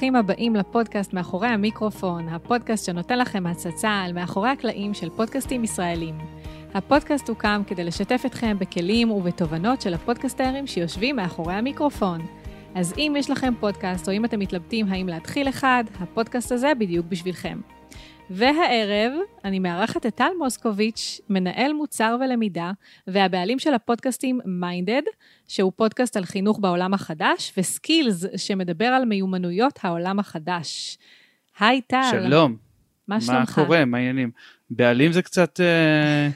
וברוכים הבאים לפודקאסט מאחורי המיקרופון, הפודקאסט שנותן לכם הצצה על מאחורי הקלעים של פודקאסטים ישראלים. הפודקאסט הוקם כדי לשתף אתכם בכלים ובתובנות של הפודקסטרים שיושבים מאחורי המיקרופון. אז אם יש לכם פודקאסט, או אם אתם מתלבטים האם להתחיל אחד, הפודקאסט הזה בדיוק בשבילכם. והערב אני מארחת את טל מוסקוביץ', מנהל מוצר ולמידה, והבעלים של הפודקאסטים מיינדד, שהוא פודקאסט על חינוך בעולם החדש, וסקילס, שמדבר על מיומנויות העולם החדש. היי טל. שלום. מה שלומך? מה קורה? מה העניינים? בעלים זה קצת... אה,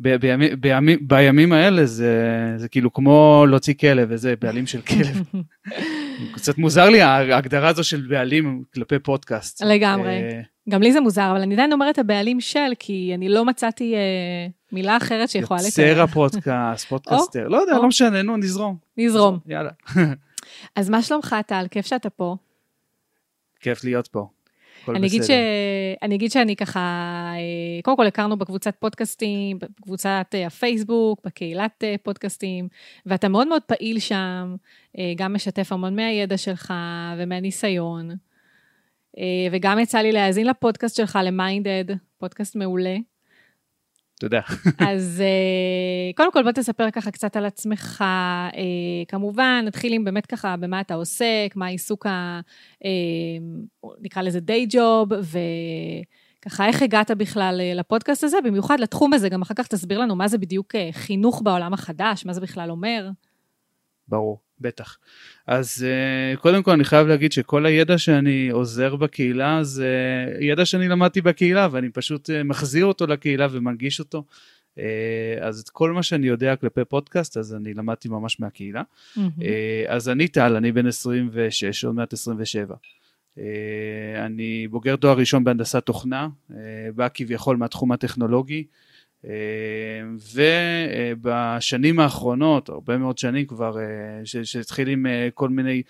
ב- בימים, בימים, בימים האלה זה, זה כאילו כמו להוציא כלב וזה בעלים של כלב. קצת מוזר לי ההגדרה הזו של בעלים כלפי פודקאסט. לגמרי. גם לי זה מוזר, אבל אני עדיין אומרת הבעלים של, כי אני לא מצאתי אה, מילה אחרת שיכולה לתאר. יוצר הפודקאסט, פודקאסטר, לא יודע, או. לא משנה, נו, נזרום. נזרום. יאללה. אז מה שלומך, טל? כיף שאתה פה. כיף להיות פה. אני אגיד, ש... אני אגיד שאני ככה, אה, קודם כל הכרנו בקבוצת פודקאסטים, בקבוצת אה, הפייסבוק, בקהילת אה, פודקאסטים, ואתה מאוד מאוד פעיל שם, גם משתף המון מהידע שלך ומהניסיון. אה, וגם יצא לי להאזין לפודקאסט שלך, למיינדד, פודקאסט מעולה. תודה. אז אה, קודם כל בוא תספר ככה קצת על עצמך. אה, כמובן, נתחיל עם באמת ככה במה אתה עוסק, מה העיסוק ה... נקרא לזה דיי ג'וב, וככה איך הגעת בכלל לפודקאסט הזה, במיוחד לתחום הזה, גם אחר כך תסביר לנו מה זה בדיוק חינוך בעולם החדש, מה זה בכלל אומר. ברור, בטח. אז uh, קודם כל אני חייב להגיד שכל הידע שאני עוזר בקהילה זה ידע שאני למדתי בקהילה ואני פשוט uh, מחזיר אותו לקהילה ומנגיש אותו. Uh, אז את כל מה שאני יודע כלפי פודקאסט אז אני למדתי ממש מהקהילה. Uh, אז אני טל, אני בן 26, עוד מעט 27. Uh, אני בוגר תואר ראשון בהנדסת תוכנה, בא כביכול מהתחום הטכנולוגי. אה, ובשנים האחרונות, הרבה מאוד שנים כבר, אה, שהתחיל עם אה, כל מיני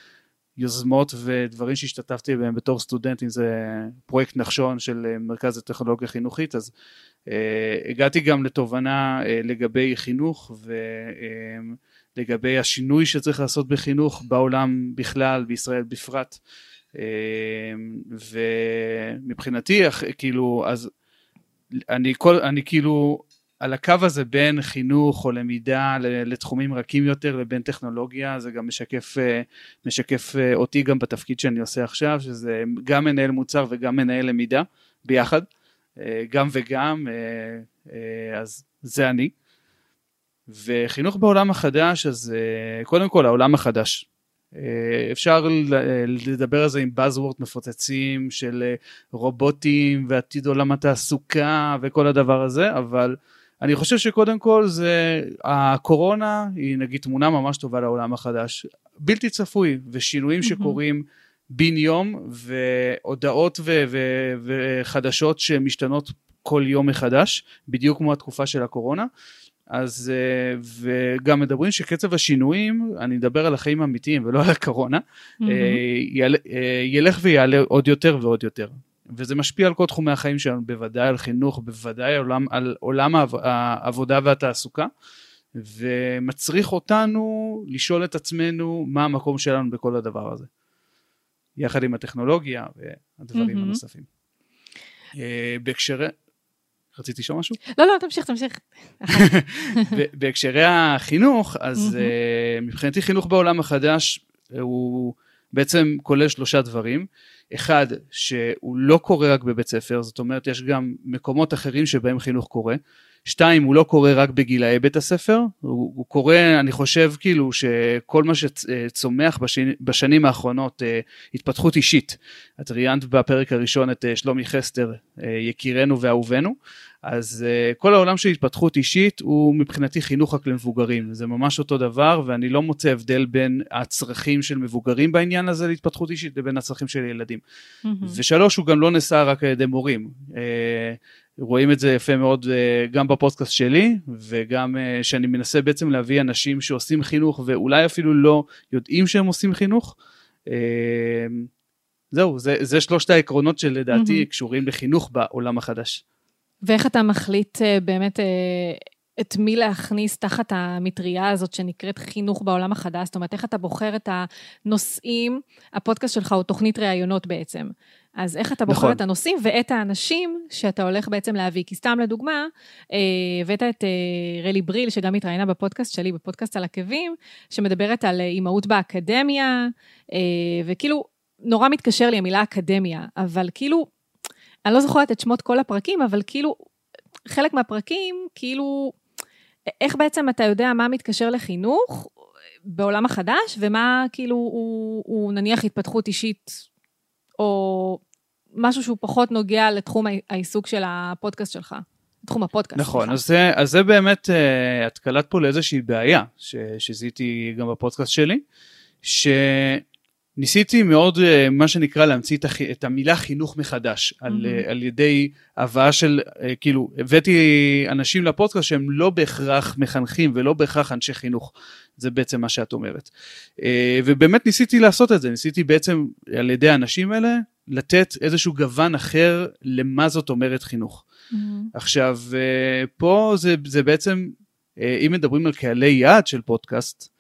יוזמות ודברים שהשתתפתי בהם בתור סטודנט, אם זה פרויקט נחשון של מרכז הטכנולוגיה החינוכית, אז הגעתי גם לתובנה לגבי חינוך ולגבי השינוי שצריך לעשות בחינוך בעולם בכלל, בישראל בפרט. ומבחינתי, כאילו, אז אני, כל, אני כאילו על הקו הזה בין חינוך או למידה לתחומים רכים יותר לבין טכנולוגיה, זה גם משקף, אה, משקף אה, אותי גם בתפקיד שאני עושה עכשיו, שזה גם מנהל מוצר וגם מנהל למידה ביחד, אה, גם וגם, אז זה אני. וחינוך בעולם החדש, אז קודם כל העולם החדש. אה, אפשר אה, לדבר על זה עם Buzzword מפוצצים של אה, רובוטים ועתיד עולם התעסוקה וכל הדבר הזה, אבל אני חושב שקודם כל זה, הקורונה היא נגיד תמונה ממש טובה לעולם החדש. בלתי צפוי, ושינויים שקורים בן יום, והודעות ו- ו- וחדשות שמשתנות כל יום מחדש, בדיוק כמו התקופה של הקורונה. אז אה, וגם מדברים שקצב השינויים, אני מדבר על החיים האמיתיים ולא על הקורונה, אה, יעלה- אה, ילך ויעלה עוד יותר ועוד יותר. וזה משפיע על כל תחומי החיים שלנו, בוודאי על חינוך, בוודאי עולם, על עולם העב- העבודה והתעסוקה, ומצריך אותנו לשאול את עצמנו מה המקום שלנו בכל הדבר הזה. יחד עם הטכנולוגיה והדברים מהמם. הנוספים. אה, רצית לשאול משהו? לא, לא, תמשיך, תמשיך. בהקשרי החינוך, אז uh, מבחינתי חינוך בעולם החדש uh, הוא בעצם כולל שלושה דברים. אחד, שהוא לא קורה רק בבית ספר, זאת אומרת יש גם מקומות אחרים שבהם חינוך קורה. שתיים, הוא לא קורה רק בגילאי בית הספר, הוא, הוא קורה, אני חושב כאילו שכל מה שצומח בשני, בשנים האחרונות, אה, התפתחות אישית. את ראיינת בפרק הראשון את אה, שלומי חסטר, אה, יקירנו ואהובנו, אז uh, כל העולם של התפתחות אישית הוא מבחינתי חינוך רק למבוגרים, זה ממש אותו דבר ואני לא מוצא הבדל בין הצרכים של מבוגרים בעניין הזה להתפתחות אישית לבין הצרכים של ילדים. ושלוש, הוא גם לא נעשה רק על ידי מורים. Uh, רואים את זה יפה מאוד uh, גם בפודקאסט שלי וגם uh, שאני מנסה בעצם להביא אנשים שעושים חינוך ואולי אפילו לא יודעים שהם עושים חינוך. Uh, זהו, זה, זה שלושת העקרונות שלדעתי מהמם. קשורים לחינוך בעולם החדש. ואיך אתה מחליט אה, באמת אה, את מי להכניס תחת המטריה הזאת שנקראת חינוך בעולם החדש? זאת אומרת, איך אתה בוחר את הנושאים? הפודקאסט שלך הוא תוכנית ראיונות בעצם. אז איך אתה בוחר נכון. את הנושאים ואת האנשים שאתה הולך בעצם להביא? כי סתם לדוגמה, אה, הבאת את אה, רלי בריל, שגם התראיינה בפודקאסט שלי, בפודקאסט על עקבים, שמדברת על אימהות באקדמיה, וכאילו, נורא מתקשר לי המילה אקדמיה, אבל כאילו, אני לא זוכרת את שמות כל הפרקים, אבל כאילו, חלק מהפרקים, כאילו, איך בעצם אתה יודע מה מתקשר לחינוך בעולם החדש, ומה כאילו הוא, הוא נניח התפתחות אישית, או משהו שהוא פחות נוגע לתחום העיסוק של הפודקאסט שלך. תחום הפודקאסט. נכון, אז זה, אז זה באמת, את קלט פה לאיזושהי בעיה שזיהיתי גם בפודקאסט שלי, ש... ניסיתי מאוד אה, מה שנקרא להמציא את המילה חינוך מחדש mm-hmm. על, אה, על ידי הבאה של אה, כאילו הבאתי אנשים לפודקאסט שהם לא בהכרח מחנכים ולא בהכרח אנשי חינוך זה בעצם מה שאת אומרת ובאמת ניסיתי לעשות את זה ניסיתי בעצם על ידי האנשים האלה לתת איזשהו גוון אחר למה זאת אומרת חינוך. Mm-hmm. עכשיו פה זה, זה בעצם אם מדברים על קהלי יעד של פודקאסט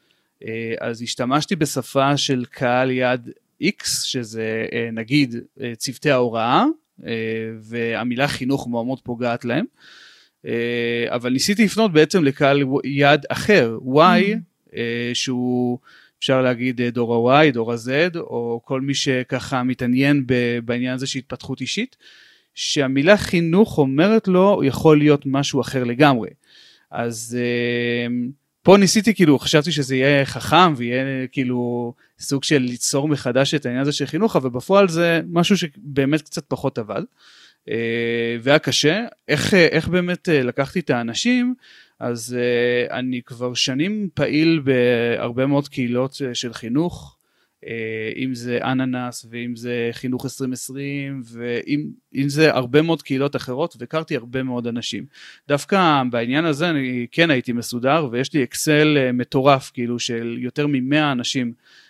אז השתמשתי בשפה של קהל יד X, שזה אה, נגיד אה, צוותי ההוראה, והמילה חינוך מאוד מאוד פוגעת להם, אבל ניסיתי לפנות בעצם לקהל יד אחר, Y, mm-hmm. שהוא אפשר להגיד דור ה-Y, דור ה-Z, או כל מי שככה מתעניין בעניין הזה של התפתחות אישית, שהמילה חינוך אומרת לו יכול להיות משהו אחר לגמרי. אז פה ניסיתי כאילו חשבתי שזה יהיה חכם ויהיה כאילו סוג של ליצור מחדש את העניין הזה של חינוך אבל בפועל זה משהו שבאמת קצת פחות עבד. אה, והיה קשה. איך, איך באמת אה, לקחתי את האנשים? אז אה, אני כבר שנים פעיל בהרבה מאוד קהילות של חינוך אם זה אננס ואם זה חינוך 2020 ואם זה הרבה מאוד קהילות אחרות והכרתי הרבה מאוד אנשים. דווקא בעניין הזה אני כן הייתי מסודר ויש לי אקסל אה, מטורף כאילו של יותר ממאה אנשים אה,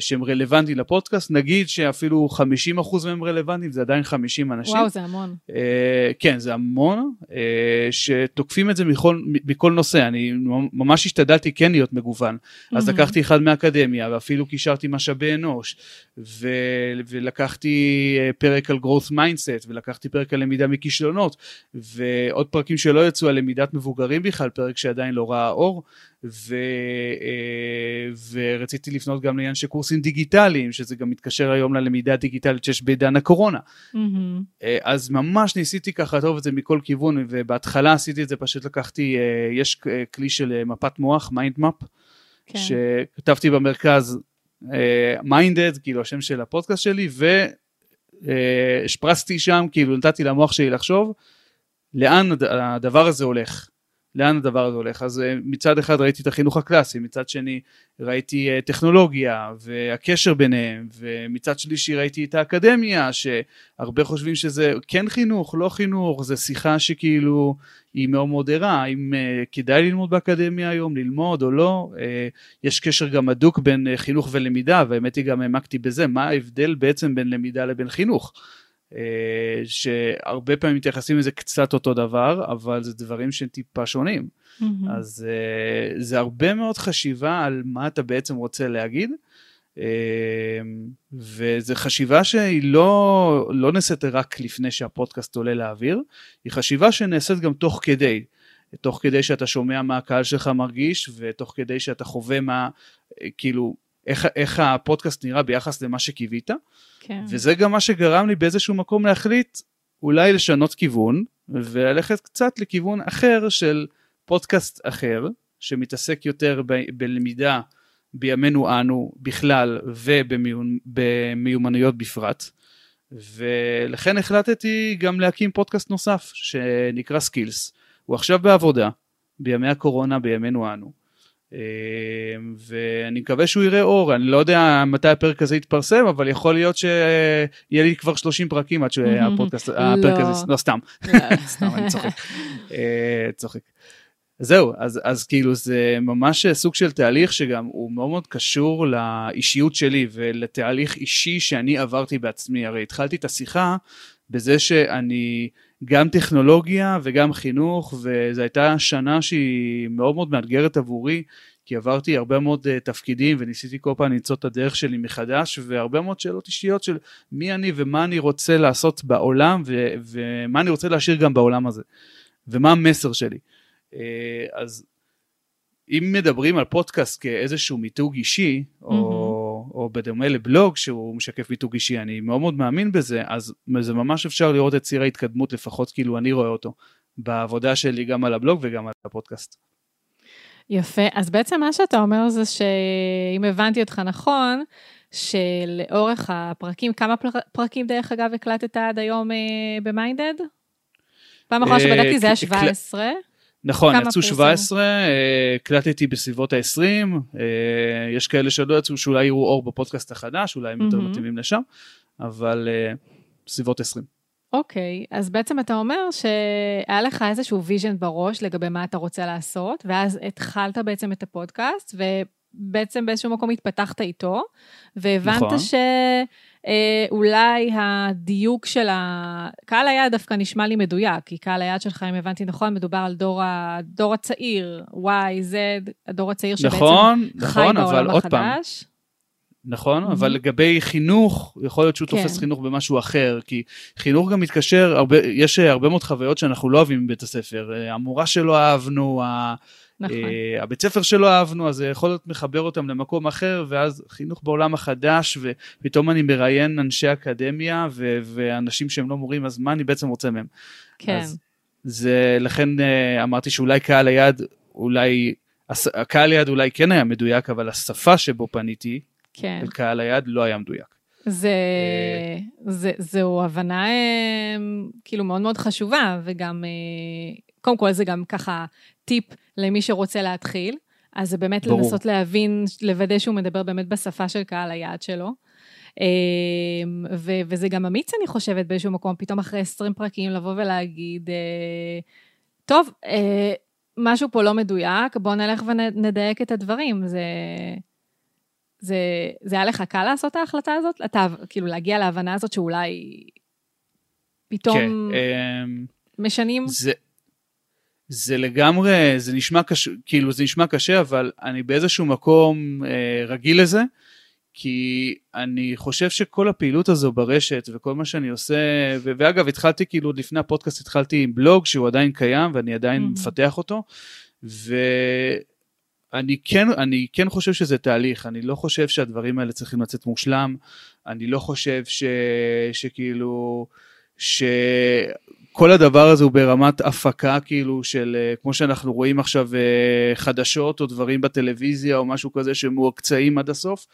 שהם רלוונטיים לפודקאסט, נגיד שאפילו 50% מהם רלוונטיים, זה עדיין 50 אנשים. וואו, זה המון. אה, כן, זה המון, אה, שתוקפים את זה מכל, מכל נושא, אני ממש השתדלתי כן להיות מגוון. אז לקחתי אחד מהאקדמיה, ואפילו קישרתי משאבי אנוש, ו, ולקחתי פרק על growth mindset, ולקחתי פרק על למידה מכישלונות, ועוד פרקים שלא יצאו על למידת מבוגרים בכלל, פרק שעדיין לא ראה אור. ו, אה, ורציתי לפנות גם לעניין של קורסים דיגיטליים, שזה גם מתקשר היום ללמידה הדיגיטלית שיש בעידן הקורונה. Mm-hmm. אז ממש ניסיתי ככה טוב את זה מכל כיוון, ובהתחלה עשיתי את זה, פשוט לקחתי, אה, יש כלי של מפת מוח, mind map, כן. שכתבתי במרכז מיינדד, כאילו השם של הפודקאסט שלי, והשפרצתי שם, כאילו נתתי למוח שלי לחשוב, לאן הדבר הזה הולך. לאן הדבר הזה הולך. אז אה, מצד אחד ראיתי את החינוך הקלאסי, מצד שני ראיתי אה, טכנולוגיה והקשר ביניהם, ומצד שלישי ראיתי את האקדמיה, שהרבה חושבים שזה כן חינוך, לא חינוך, זה שיחה שכאילו היא מאוד מאוד ערה, האם uh, כדאי ללמוד באקדמיה היום, ללמוד או לא, יש קשר גם הדוק בין חינוך ולמידה, והאמת היא גם העמקתי בזה, מה ההבדל בעצם בין למידה לבין חינוך. אה, שהרבה פעמים מתייחסים לזה קצת אותו דבר, אבל זה דברים שהם טיפה שונים. Mm-hmm. אז אה, זה הרבה מאוד חשיבה על מה אתה בעצם רוצה להגיד, אה, וזו חשיבה שהיא לא, לא נעשית רק לפני שהפודקאסט עולה לאוויר, היא חשיבה שנעשית גם תוך כדי. תוך כדי שאתה שומע מה הקהל שלך מרגיש ותוך כדי שאתה חווה מה כאילו איך, איך הפודקאסט נראה ביחס למה שקיווית. כן. וזה גם מה שגרם לי באיזשהו מקום להחליט אולי לשנות כיוון וללכת קצת לכיוון אחר של פודקאסט אחר שמתעסק יותר ב, בלמידה בימינו אנו בכלל ובמיומנויות בפרט. ולכן החלטתי גם להקים פודקאסט נוסף שנקרא סקילס. הוא עכשיו בעבודה בימי הקורונה בימינו אנו. אמ, ואני מקווה שהוא יראה אור, אני לא יודע מתי הפרק הזה יתפרסם, אבל יכול להיות שיהיה לי כבר 30 פרקים עד שהפודקאסט, הפרק הזה, לא סתם, סתם אני צוחק, אה, צוחק. זהו, אז, אז כאילו זה ממש סוג של תהליך שגם הוא מאוד מאוד קשור לאישיות שלי ולתהליך אישי שאני עברתי בעצמי, הרי התחלתי את השיחה בזה שאני גם טכנולוגיה וגם חינוך, וזו הייתה שנה שהיא מאוד מאוד מאתגרת עבורי, כי עברתי הרבה מאוד uh, תפקידים וניסיתי כל פעם למצוא את הדרך שלי מחדש, והרבה מאוד שאלות אישיות של מי אני ומה אני רוצה לעשות בעולם, ו- ומה אני רוצה להשאיר גם בעולם הזה, ומה המסר שלי. Uh, אז אם מדברים על פודקאסט כאיזשהו מיתוג אישי, mm-hmm. או, או בדומה לבלוג שהוא משקף מיתוג אישי, אני מאוד מאוד מאמין בזה, אז זה ממש אפשר לראות את ציר ההתקדמות, לפחות כאילו אני רואה אותו, בעבודה שלי גם על הבלוג וגם על הפודקאסט. יפה, אז בעצם מה שאתה אומר זה שאם הבנתי אותך נכון, שלאורך הפרקים, כמה פרקים דרך אגב הקלטת עד היום אה, במיינדד? פעם אחרונה אה, שבדקתי זה היה 17. נכון, יצאו 17, אה, הקלטתי בסביבות ה-20, יש כאלה שלא יצאו שאולי יראו אור בפודקאסט החדש, אולי הם יותר מתאימים לשם, אבל בסביבות 20. אוקיי, אז בעצם אתה אומר שהיה לך איזשהו vision בראש לגבי מה אתה רוצה לעשות, ואז התחלת בעצם את הפודקאסט, ובעצם באיזשהו מקום התפתחת איתו, והבנת נכון. שאולי אה, הדיוק של ה... קהל היעד דווקא נשמע לי מדויק, כי קהל היעד שלך, אם הבנתי נכון, מדובר על דור, הדור הצעיר, Y, Z, הדור הצעיר שבעצם נכון, חי נכון, בעולם החדש. פעם. נכון? Mm-hmm. אבל לגבי חינוך, יכול להיות שהוא כן. תופס חינוך במשהו אחר, כי חינוך גם מתקשר, הרבה, יש הרבה מאוד חוויות שאנחנו לא אוהבים בבית הספר. אה, המורה שלא אהבנו, נכון. uh, הבית ספר שלא אהבנו, אז זה יכול להיות מחבר אותם למקום אחר, ואז חינוך בעולם החדש, ופתאום אני מראיין אנשי אקדמיה, ו- ואנשים שהם לא מורים, אז מה אני בעצם רוצה מהם? כן. אז זה, לכן uh, אמרתי שאולי קהל היעד, אולי, הקהל היעד אולי כן היה מדויק, אבל השפה שבו פניתי, כן. אל קהל היעד לא היה מדויק. זה, אה, זה, זו הבנה כאילו מאוד מאוד חשובה, וגם, קודם כל זה גם ככה טיפ למי שרוצה להתחיל, אז זה באמת ברור. לנסות להבין, לוודא שהוא מדבר באמת בשפה של קהל היעד שלו. ו- וזה גם אמיץ, אני חושבת, באיזשהו מקום, פתאום אחרי 20 פרקים לבוא ולהגיד, טוב, משהו פה לא מדויק, בואו נלך ונדייק את הדברים. זה... זה, זה היה לך קל לעשות את ההחלטה הזאת? אתה, כאילו, להגיע להבנה הזאת שאולי פתאום כן, אמ, משנים? זה, זה לגמרי, זה נשמע קשה, כאילו, זה נשמע קשה, אבל אני באיזשהו מקום אה, רגיל לזה, כי אני חושב שכל הפעילות הזו ברשת וכל מה שאני עושה, ו- ואגב, התחלתי כאילו, עוד לפני הפודקאסט התחלתי עם בלוג שהוא עדיין קיים ואני עדיין mm-hmm. מפתח אותו, ו... אני כן, אני כן חושב שזה תהליך, אני לא חושב שהדברים האלה צריכים לצאת מושלם, אני לא חושב ש, שכאילו, שכל הדבר הזה הוא ברמת הפקה כאילו של, אה, כמו שאנחנו רואים עכשיו אה, חדשות או דברים בטלוויזיה או משהו כזה שמועקצאים עד הסוף.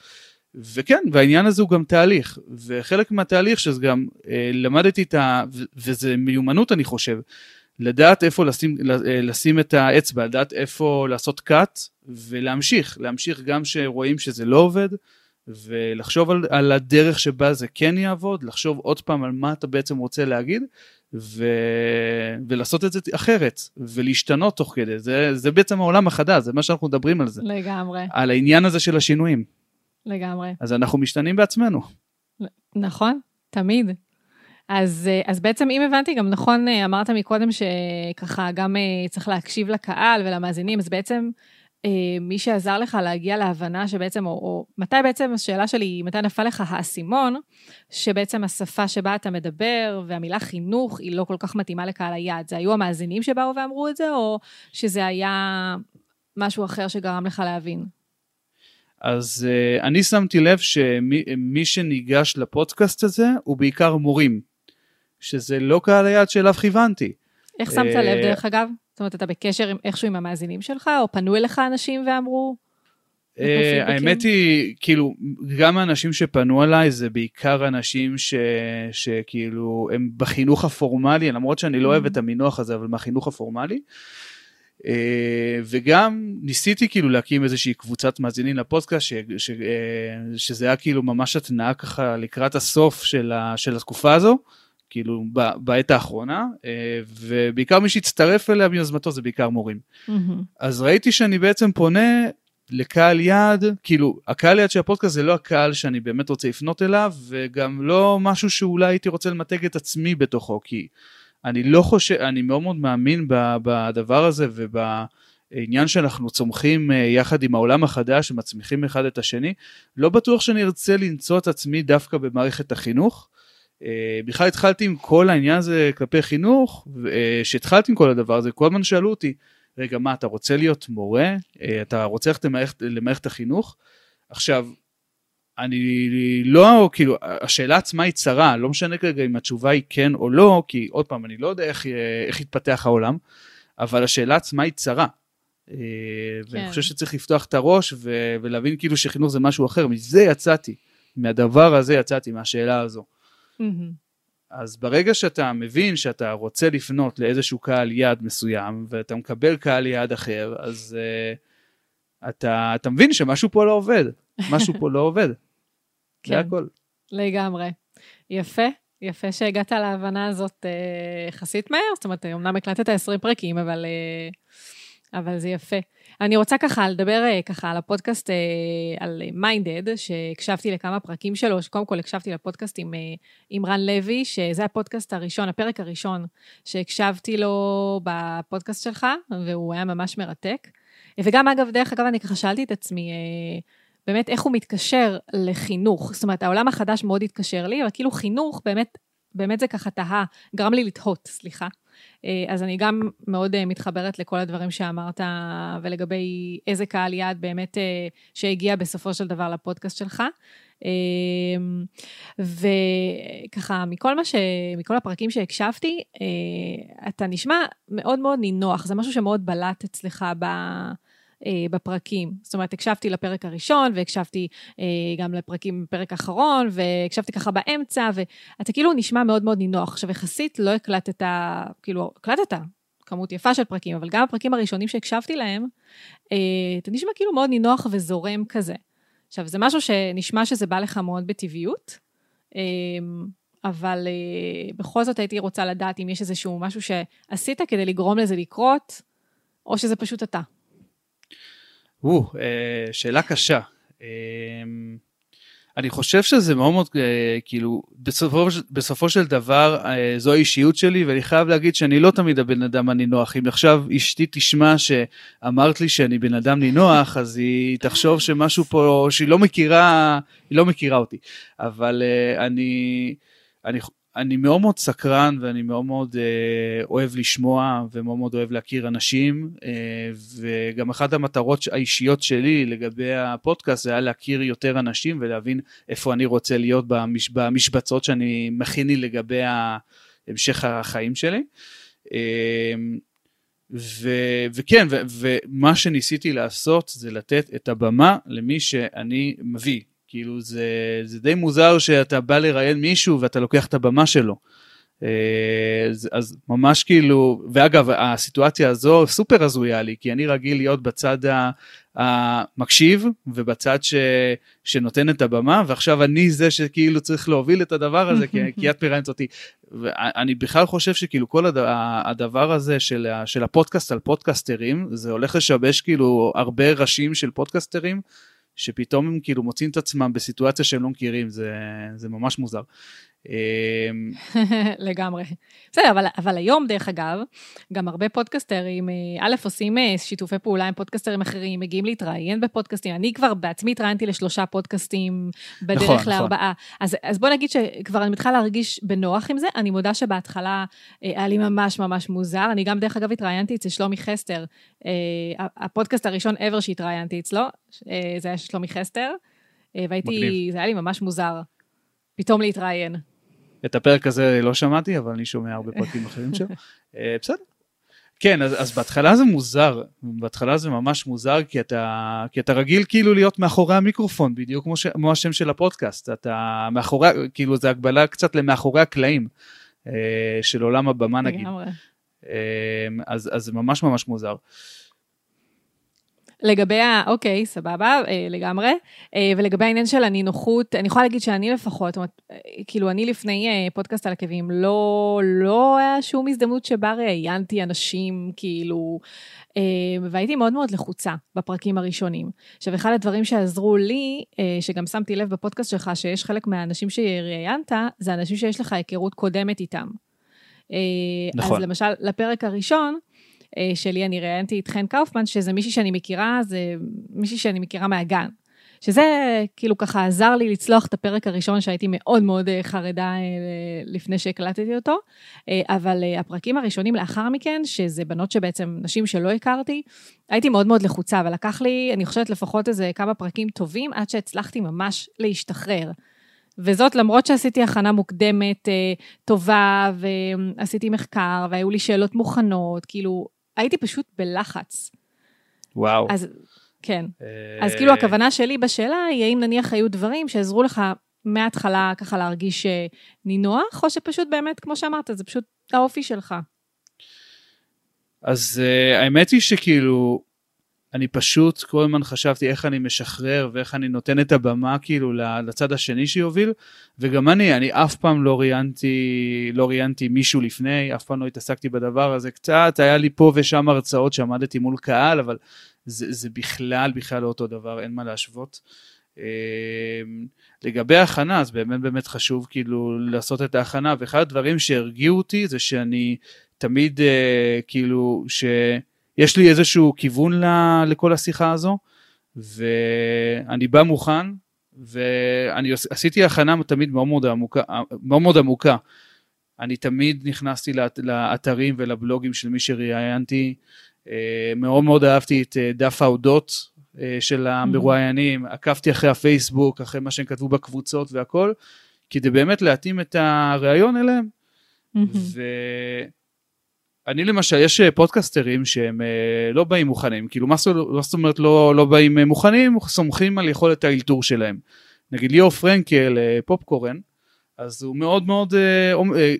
וכן, והעניין הזה הוא גם תהליך, וחלק מהתהליך שזה גם אה, למדתי את ה... וזה מיומנות אני חושב, לדעת איפה לשים, לשים את האצבע, לדעת איפה לעשות cut ולהמשיך, להמשיך גם שרואים שזה לא עובד ולחשוב על, על הדרך שבה זה כן יעבוד, לחשוב עוד פעם על מה אתה בעצם רוצה להגיד ו... ולעשות את זה אחרת ולהשתנות תוך כדי, זה, זה בעצם העולם החדש, זה מה שאנחנו מדברים על זה. לגמרי. על העניין הזה של השינויים. לגמרי. אז אנחנו משתנים בעצמנו. נכון, תמיד. אז, אז בעצם, אם הבנתי, גם נכון, אה, אמרת מקודם שככה גם אה, צריך להקשיב לקהל ולמאזינים, אז בעצם מי שעזר לך להגיע להבנה שבעצם, או, או מתי בעצם, השאלה שלי היא, מתי נפל לך האסימון, שבעצם השפה שבה אתה מדבר והמילה חינוך היא לא כל כך מתאימה לקהל היעד. זה היו המאזינים שבאו ואמרו את זה, או שזה היה משהו אחר שגרם לך להבין? אז uh, אני שמתי לב שמי שניגש לפודקאסט הזה הוא בעיקר מורים. שזה לא קהל היעד שאליו כיוונתי. איך שמת לב אה, דרך אגב? זאת אומרת, אתה בקשר איכשהו עם המאזינים שלך, או פנו אליך אנשים ואמרו? אה, האמת היא, כאילו, גם האנשים שפנו אליי זה בעיקר אנשים ש, שכאילו הם בחינוך הפורמלי, למרות שאני לא אוהב את המינוח הזה, אבל מהחינוך הפורמלי. אה, וגם ניסיתי כאילו להקים איזושהי קבוצת מאזינים לפודקאסט, ש, ש, שזה היה כאילו ממש התנאה ככה לקראת הסוף של, ה, של התקופה הזו. כאילו בעת האחרונה, אה, ובעיקר מי שהצטרף אליה מיוזמתו זה בעיקר מורים. Mm-hmm. אז ראיתי שאני בעצם פונה לקהל יעד, כאילו הקהל יעד של הפודקאסט זה לא הקהל שאני באמת רוצה לפנות אליו, וגם לא משהו שאולי הייתי רוצה למתג את עצמי בתוכו, כי אני לא חושב, אני מאוד מאוד מאמין בדבר הזה ובעניין שאנחנו צומחים אה, יחד עם העולם החדש ומצמיחים אחד את השני. לא בטוח שאני ארצה למצוא את עצמי דווקא במערכת החינוך. אה, בכלל התחלתי עם כל העניין הזה כלפי חינוך, כשהתחלתי עם כל הדבר הזה, כל הזמן שאלו אותי, רגע, מה, אתה רוצה להיות מורה? אתה רוצה ללכת למערכת, למערכת החינוך? עכשיו, אני לא, כאילו, השאלה עצמה היא צרה, לא משנה כרגע אם התשובה היא כן או לא, כי עוד פעם, אני לא יודע איך, איך יתפתח העולם, אבל השאלה עצמה היא צרה. אה, כן. ואני חושב שצריך לפתוח את הראש ו- ולהבין כאילו שחינוך זה משהו אחר, מזה יצאתי, מהדבר הזה יצאתי, מהשאלה הזו. אז ברגע שאתה מבין שאתה רוצה לפנות לאיזשהו קהל יעד מסוים, ואתה מקבל קהל יעד אחר, אז uh, אתה, אתה מבין שמשהו פה לא עובד. משהו פה לא עובד. כן, זה הכל. לגמרי. יפה, יפה שהגעת להבנה הזאת אה, יחסית מהר, זאת אומרת, אמנם הקלטת 20 פרקים, אבל, אה, אבל זה יפה. אני רוצה ככה לדבר אה, ככה על הפודקאסט, על מיינדד, שהקשבתי לכמה פרקים שלו, שקודם כל הקשבתי לפודקאסט עם, עם רן לוי, שזה הפודקאסט הראשון, הפרק הראשון שהקשבתי לו בפודקאסט שלך, והוא היה ממש מרתק. וגם, אגב, דרך אגב, אני ככה שאלתי את עצמי, באמת איך הוא מתקשר לחינוך. זאת אומרת, העולם החדש מאוד התקשר לי, אבל כאילו חינוך, באמת, באמת זה ככה תהה, גרם לי לתהות, סליחה. אה, אז אני גם מאוד אה, מתחברת לכל הדברים שאמרת, ולגבי איזה קהל יעד באמת אה, שהגיע בסופו של דבר לפודקאסט שלך. וככה, מכל ש... מכל הפרקים שהקשבתי, אתה נשמע מאוד מאוד נינוח, זה משהו שמאוד בלט אצלך ב... אה, בפרקים. זאת אומרת, הקשבתי לפרק הראשון, והקשבתי אה, גם לפרקים בפרק האחרון, והקשבתי ככה באמצע, ואתה כאילו נשמע מאוד מאוד נינוח. עכשיו, יחסית לא הקלטת, כאילו, הקלטת כמות יפה של פרקים, אבל גם הפרקים הראשונים שהקשבתי להם, אה, אתה נשמע כאילו מאוד נינוח וזורם כזה. עכשיו, זה משהו שנשמע שזה בא לך מאוד בטבעיות, אבל בכל זאת הייתי רוצה לדעת אם יש איזשהו משהו שעשית כדי לגרום לזה לקרות, או שזה פשוט אתה. או, אה, שאלה קשה. אה, אני חושב שזה מאוד מאוד, אה, כאילו, בסופו, בסופו של דבר זו האישיות שלי, ואני חייב להגיד שאני לא תמיד הבן אדם הנינוח. אם עכשיו אשתי תשמע שאמרת לי שאני בן אדם נינוח, אז היא תחשוב שמשהו פה, שהיא לא מכירה, היא לא מכירה אותי. אבל אני, אני, אני מאוד מאוד סקרן ואני מאוד מאוד אה, אוהב לשמוע ומאוד מאוד אוהב להכיר אנשים אה, וגם אחת המטרות האישיות שלי לגבי הפודקאסט זה היה להכיר יותר אנשים ולהבין איפה אני רוצה להיות במש, במשבצות שאני מכין לי לגבי המשך החיים שלי. אה, ו, וכן, ו, ומה שניסיתי לעשות זה לתת את הבמה למי שאני מביא, כאילו זה, זה די מוזר שאתה בא לראיין מישהו ואתה לוקח את הבמה שלו. אה, אז, אז ממש כאילו, ואגב, הסיטואציה הזו סופר הזויה לי, כי אני רגיל להיות בצד המקשיב ובצד ש, שנותן את הבמה, ועכשיו אני זה שכאילו צריך להוביל את הדבר הזה, כי, כי את מראיינת אותי. ואני בכלל חושב שכאילו כל הדבר הזה של, של הפודקאסט על פודקסטרים, זה הולך לשבש כאילו הרבה ראשים של פודקסטרים. שפתאום הם כאילו מוצאים את עצמם בסיטואציה שהם לא מכירים, זה, זה ממש מוזר. אמ, לגמרי. בסדר, אבל, אבל היום, דרך אגב, גם הרבה פודקסטרים, אה, א', עושים אה, שיתופי פעולה עם פודקסטרים אחרים, מגיעים להתראיין בפודקסטים. אני כבר בעצמי התראיינתי לשלושה פודקאסטים בדרך נכון, נכון. לארבעה. נכון. אז, אז בוא נגיד שכבר אני מתחילה להרגיש בנוח עם זה. אני מודה שבהתחלה אה, היה לי ממש ממש מוזר. אני גם, דרך אגב, התראיינתי אצל שלומי חסטר, הפודקאסט הראשון ever שהתראיינתי אצלו, זה היה שלומי חסטר, והייתי, מגניב. זה היה לי ממש מוזר. פתאום להתראיין. את הפרק הזה לא שמעתי, אבל אני שומע הרבה פרקים אחרים שלו. אה, בסדר. כן, אז, אז בהתחלה זה מוזר, בהתחלה זה ממש מוזר, כי אתה, כי אתה רגיל כאילו להיות מאחורי המיקרופון, בדיוק כמו, ש, כמו השם של הפודקאסט, אתה מאחורי, כאילו זה הגבלה קצת למאחורי הקלעים אה, של עולם הבמה נגיד. אה, אז, אז זה ממש ממש מוזר. לגבי ה... אוקיי, סבבה, אה, לגמרי. אה, ולגבי העניין של הנינוחות, אני יכולה להגיד שאני לפחות, אומרת, אה, כאילו, אני לפני אה, פודקאסט על עקבים, לא, לא היה שום הזדמנות שבה ראיינתי אנשים, כאילו, אה, והייתי מאוד מאוד לחוצה בפרקים הראשונים. עכשיו, אחד הדברים שעזרו לי, אה, שגם שמתי לב בפודקאסט שלך, שיש חלק מהאנשים שראיינת, זה אנשים שיש לך היכרות קודמת איתם. נכון. אז למשל, לפרק הראשון, אה, שלי אני ראיינתי את חן קאופמן, שזה מישהי שאני מכירה, זה מישהי שאני מכירה מהגן. שזה כאילו ככה עזר לי לצלוח את הפרק הראשון שהייתי מאוד מאוד אה, חרדה אה, לפני שהקלטתי אותו, אבל הפרקים הראשונים לאחר מכן, שזה בנות שבעצם, נשים שלא הכרתי, הייתי מאוד מאוד לחוצה, ולקח לי, אני חושבת לפחות איזה כמה פרקים טובים, עד שהצלחתי ממש להשתחרר. וזאת למרות שעשיתי הכנה מוקדמת טובה, ועשיתי מחקר, והיו לי שאלות מוכנות, כאילו, הייתי פשוט בלחץ. וואו. אז, כן. אז כאילו הכוונה שלי בשאלה היא, האם נניח היו דברים שעזרו לך מההתחלה ככה להרגיש אה, נינוח, או שפשוט באמת, כמו שאמרת, זה פשוט האופי שלך. אז uh, האמת היא שכאילו, אני פשוט כל הזמן חשבתי איך אני משחרר ואיך אני נותן את הבמה כאילו לצד השני שיוביל וגם אני, אני אף פעם לא ראיינתי, לא ראיינתי מישהו לפני, אף פעם לא התעסקתי בדבר הזה, קצת היה לי פה ושם הרצאות שעמדתי מול קהל, אבל זה, זה בכלל בכלל לא אותו דבר, אין מה להשוות. אמ, לגבי ההכנה, אז באמת באמת חשוב כאילו לעשות את ההכנה, ואחד הדברים שהרגיעו אותי זה שאני תמיד אה, כאילו, ש... יש לי איזשהו כיוון לכל השיחה הזו, ואני בא מוכן, ואני עשיתי הכנה תמיד מאוד מאוד עמוקה, מאוד מאוד עמוקה. אני תמיד נכנסתי לאתרים ולבלוגים של מי שראיינתי, אה, מאוד מאוד אהבתי את אה, דף ההודות אה, של המרואיינים, mm-hmm. עקבתי אחרי הפייסבוק, אחרי מה שהם כתבו בקבוצות והכל, כדי באמת להתאים את הראיון אליהם. Mm-hmm. אני למשל, יש אה, פודקסטרים שהם אה, לא באים מוכנים, כאילו מה זאת אומרת לא, לא באים אה, מוכנים, סומכים על יכולת האלתור שלהם. נגיד ליאור פרנקל, פופקורן, אז הוא מאוד מאוד,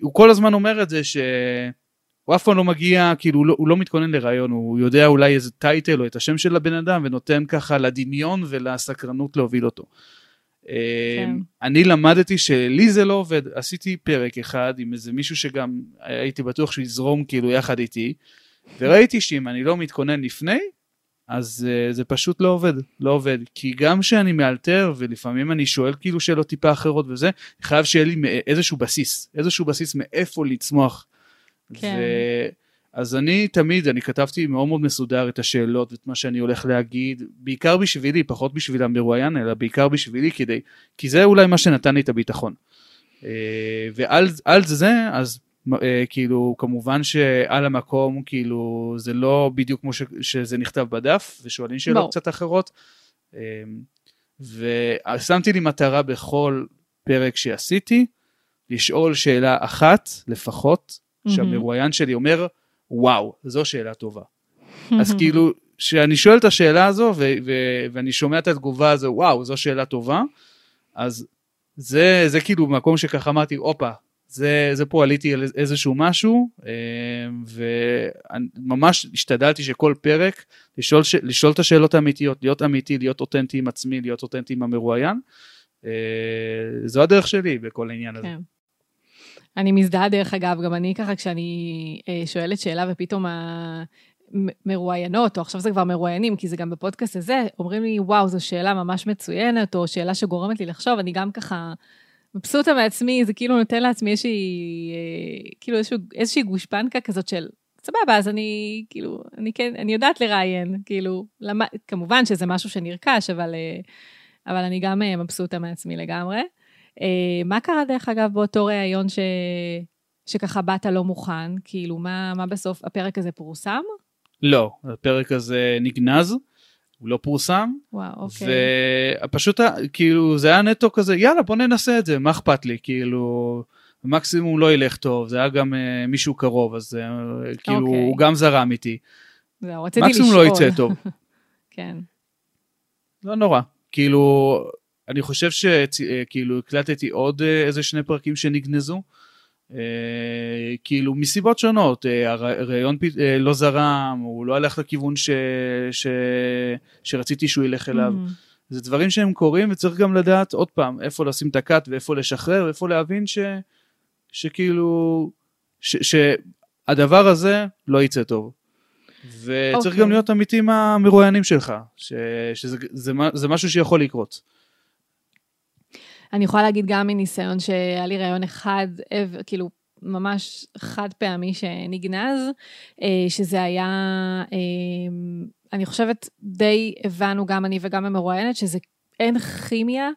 הוא כל הזמן אומר את זה שהוא אף פעם לא מגיע, כאילו הוא לא, הוא לא מתכונן לראיון, הוא יודע אולי איזה טייטל או את השם של הבן אדם ונותן ככה לדמיון ולסקרנות להוביל אותו. כן. אמ, אני למדתי שלי זה לא עובד, עשיתי פרק אחד עם איזה מישהו שגם הייתי בטוח שהוא יזרום כאילו יחד איתי, וראיתי שאם אני לא מתכונן לפני, אז uh, זה פשוט לא עובד, לא עובד. כי גם כשאני מאלתר ולפעמים אני שואל כאילו שאלות טיפה אחרות וזה, חייב שיהיה לי איזשהו בסיס, איזשהו בסיס מאיפה לצמוח. כן. אז אני תמיד, אני כתבתי מאוד מאוד מסודר את השאלות ואת מה שאני הולך להגיד, בעיקר בשבילי, פחות בשביל המרואיין, אלא בעיקר בשבילי, כדי, כי זה אולי מה שנתן לי את הביטחון. אה, ועל זה, אז אה, כאילו, כמובן שעל המקום, כאילו, זה לא בדיוק כמו ש, שזה נכתב בדף, ושואלים שאלות קצת אחרות. אה, ושמתי לי מטרה בכל פרק שעשיתי, לשאול שאלה אחת לפחות, שהמרואיין שלי אומר, וואו, זו שאלה טובה. אז כאילו, כשאני שואל את השאלה הזו ו- ו- ואני שומע את התגובה הזו, וואו, זו שאלה טובה, אז זה, זה כאילו מקום שככה אמרתי, הופה, זה, זה פה עליתי על איזשהו משהו, אה, וממש השתדלתי שכל פרק, לשאול, לשאול את השאלות האמיתיות, להיות אמיתי, להיות אותנטי עם עצמי, להיות אותנטי עם המרואיין. אה, זו הדרך שלי בכל העניין הזה. כן. אני מזדהה דרך אגב, גם אני ככה, כשאני אה, שואלת שאלה ופתאום המרואיינות, או עכשיו זה כבר מרואיינים, כי זה גם בפודקאסט הזה, אומרים לי, וואו, זו שאלה ממש מצוינת, או שאלה שגורמת לי לחשוב, אני גם ככה מבסוטה מעצמי, זה כאילו נותן לעצמי איזושהי, אה, כאילו איזשהו, איזושהי גושפנקה כזאת של, סבבה, אז אני, כאילו, אני כן, אני יודעת לראיין, כאילו, למה, כמובן שזה משהו שנרכש, אבל, אה, אבל אני גם מבסוטה מעצמי לגמרי. אה, מה קרה דרך אגב באותו ראיון ש... שככה באת לא מוכן? כאילו, מה, מה בסוף, הפרק הזה פורסם? לא, הפרק הזה נגנז, הוא לא פורסם. וואו, אוקיי. ופשוט, כאילו, זה היה נטו כזה, יאללה, בוא ננסה את זה, מה אכפת לי? כאילו, מקסימום לא ילך טוב, זה היה גם uh, מישהו קרוב, אז uh, כאילו, אוקיי. הוא גם זרם איתי. זהו, רציתי לשאול. מקסימום לא יצא טוב. כן. לא נורא. כאילו, אני חושב שכאילו הקלטתי עוד אה, איזה שני פרקים שנגנזו. Uh, כאילו מסיבות שונות, הראיון לא זרם, הוא לא הלך לכיוון ש, ש, שרציתי שהוא ילך אליו. Mm-hmm. זה דברים שהם קורים וצריך גם לדעת עוד פעם איפה לשים את הקאט ואיפה לשחרר ואיפה להבין ש, שכאילו ש, שהדבר הזה לא יצא טוב. וצריך okay. גם אוקיי. להיות אמיתי עם המרואיינים שלך, ש, שזה זה, זה משהו שיכול לקרות. אני יכולה להגיד גם מניסיון שהיה לי ראיון אחד, כאילו, ממש חד פעמי שנגנז, שזה היה, אני חושבת, די הבנו, גם אני וגם המרואיינת, שזה אין כימיה. אה,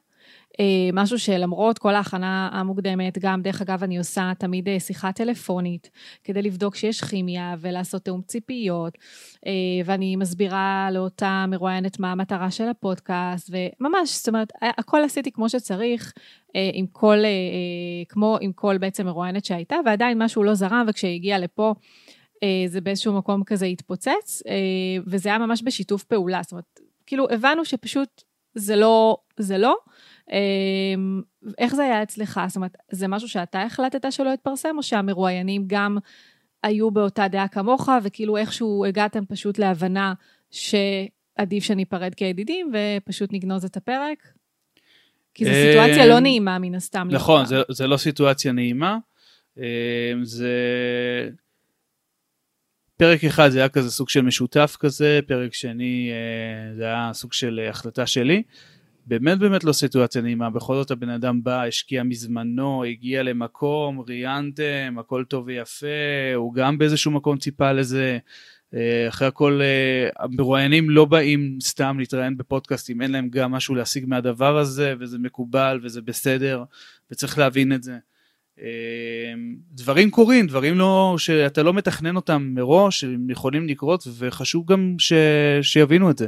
משהו שלמרות כל ההכנה המוקדמת, גם דרך אגב אני עושה תמיד אה, שיחה טלפונית כדי לבדוק שיש כימיה ולעשות תיאום ציפיות, אה, ואני מסבירה לאותה מרואיינת מה המטרה של הפודקאסט, וממש, זאת אומרת, הכל עשיתי כמו שצריך, עם כל, כמו עם כל בעצם מרואיינת שהייתה, ועדיין משהו לא זרם, וכשהיא הגיעה לפה, זה באיזשהו מקום כזה התפוצץ, וזה היה ממש בשיתוף פעולה, זאת אומרת, כאילו הבנו שפשוט זה לא, זה לא. אמ, איך זה היה אצלך? זאת אומרת, זה משהו שאתה החלטת שלא יתפרסם, או שהמרואיינים גם היו באותה דעה כמוך, וכאילו איכשהו הגעתם פשוט להבנה שעדיף שניפרד כידידים ופשוט נגנוז את הפרק? כי זו סיטואציה לא אמ, נעימה מן הסתם. נכון, זה, זה לא סיטואציה נעימה. אמ, זה... פרק אחד זה היה כזה סוג של משותף כזה, פרק שני אה, זה היה סוג של החלטה שלי. באמת באמת לא סיטואציה נעימה, בכל זאת הבן אדם בא, השקיע מזמנו, הגיע למקום, ראיינתם, הכל טוב ויפה, הוא גם באיזשהו מקום ציפה לזה. אה, אחרי הכל אה, המרואיינים לא באים סתם להתראיין בפודקאסטים, אין להם גם משהו להשיג מהדבר הזה, וזה מקובל וזה בסדר, וצריך להבין את זה. אה, דברים קורים, דברים לא, שאתה לא מתכנן אותם מראש, הם יכולים לקרות, וחשוב גם ש, שיבינו את זה.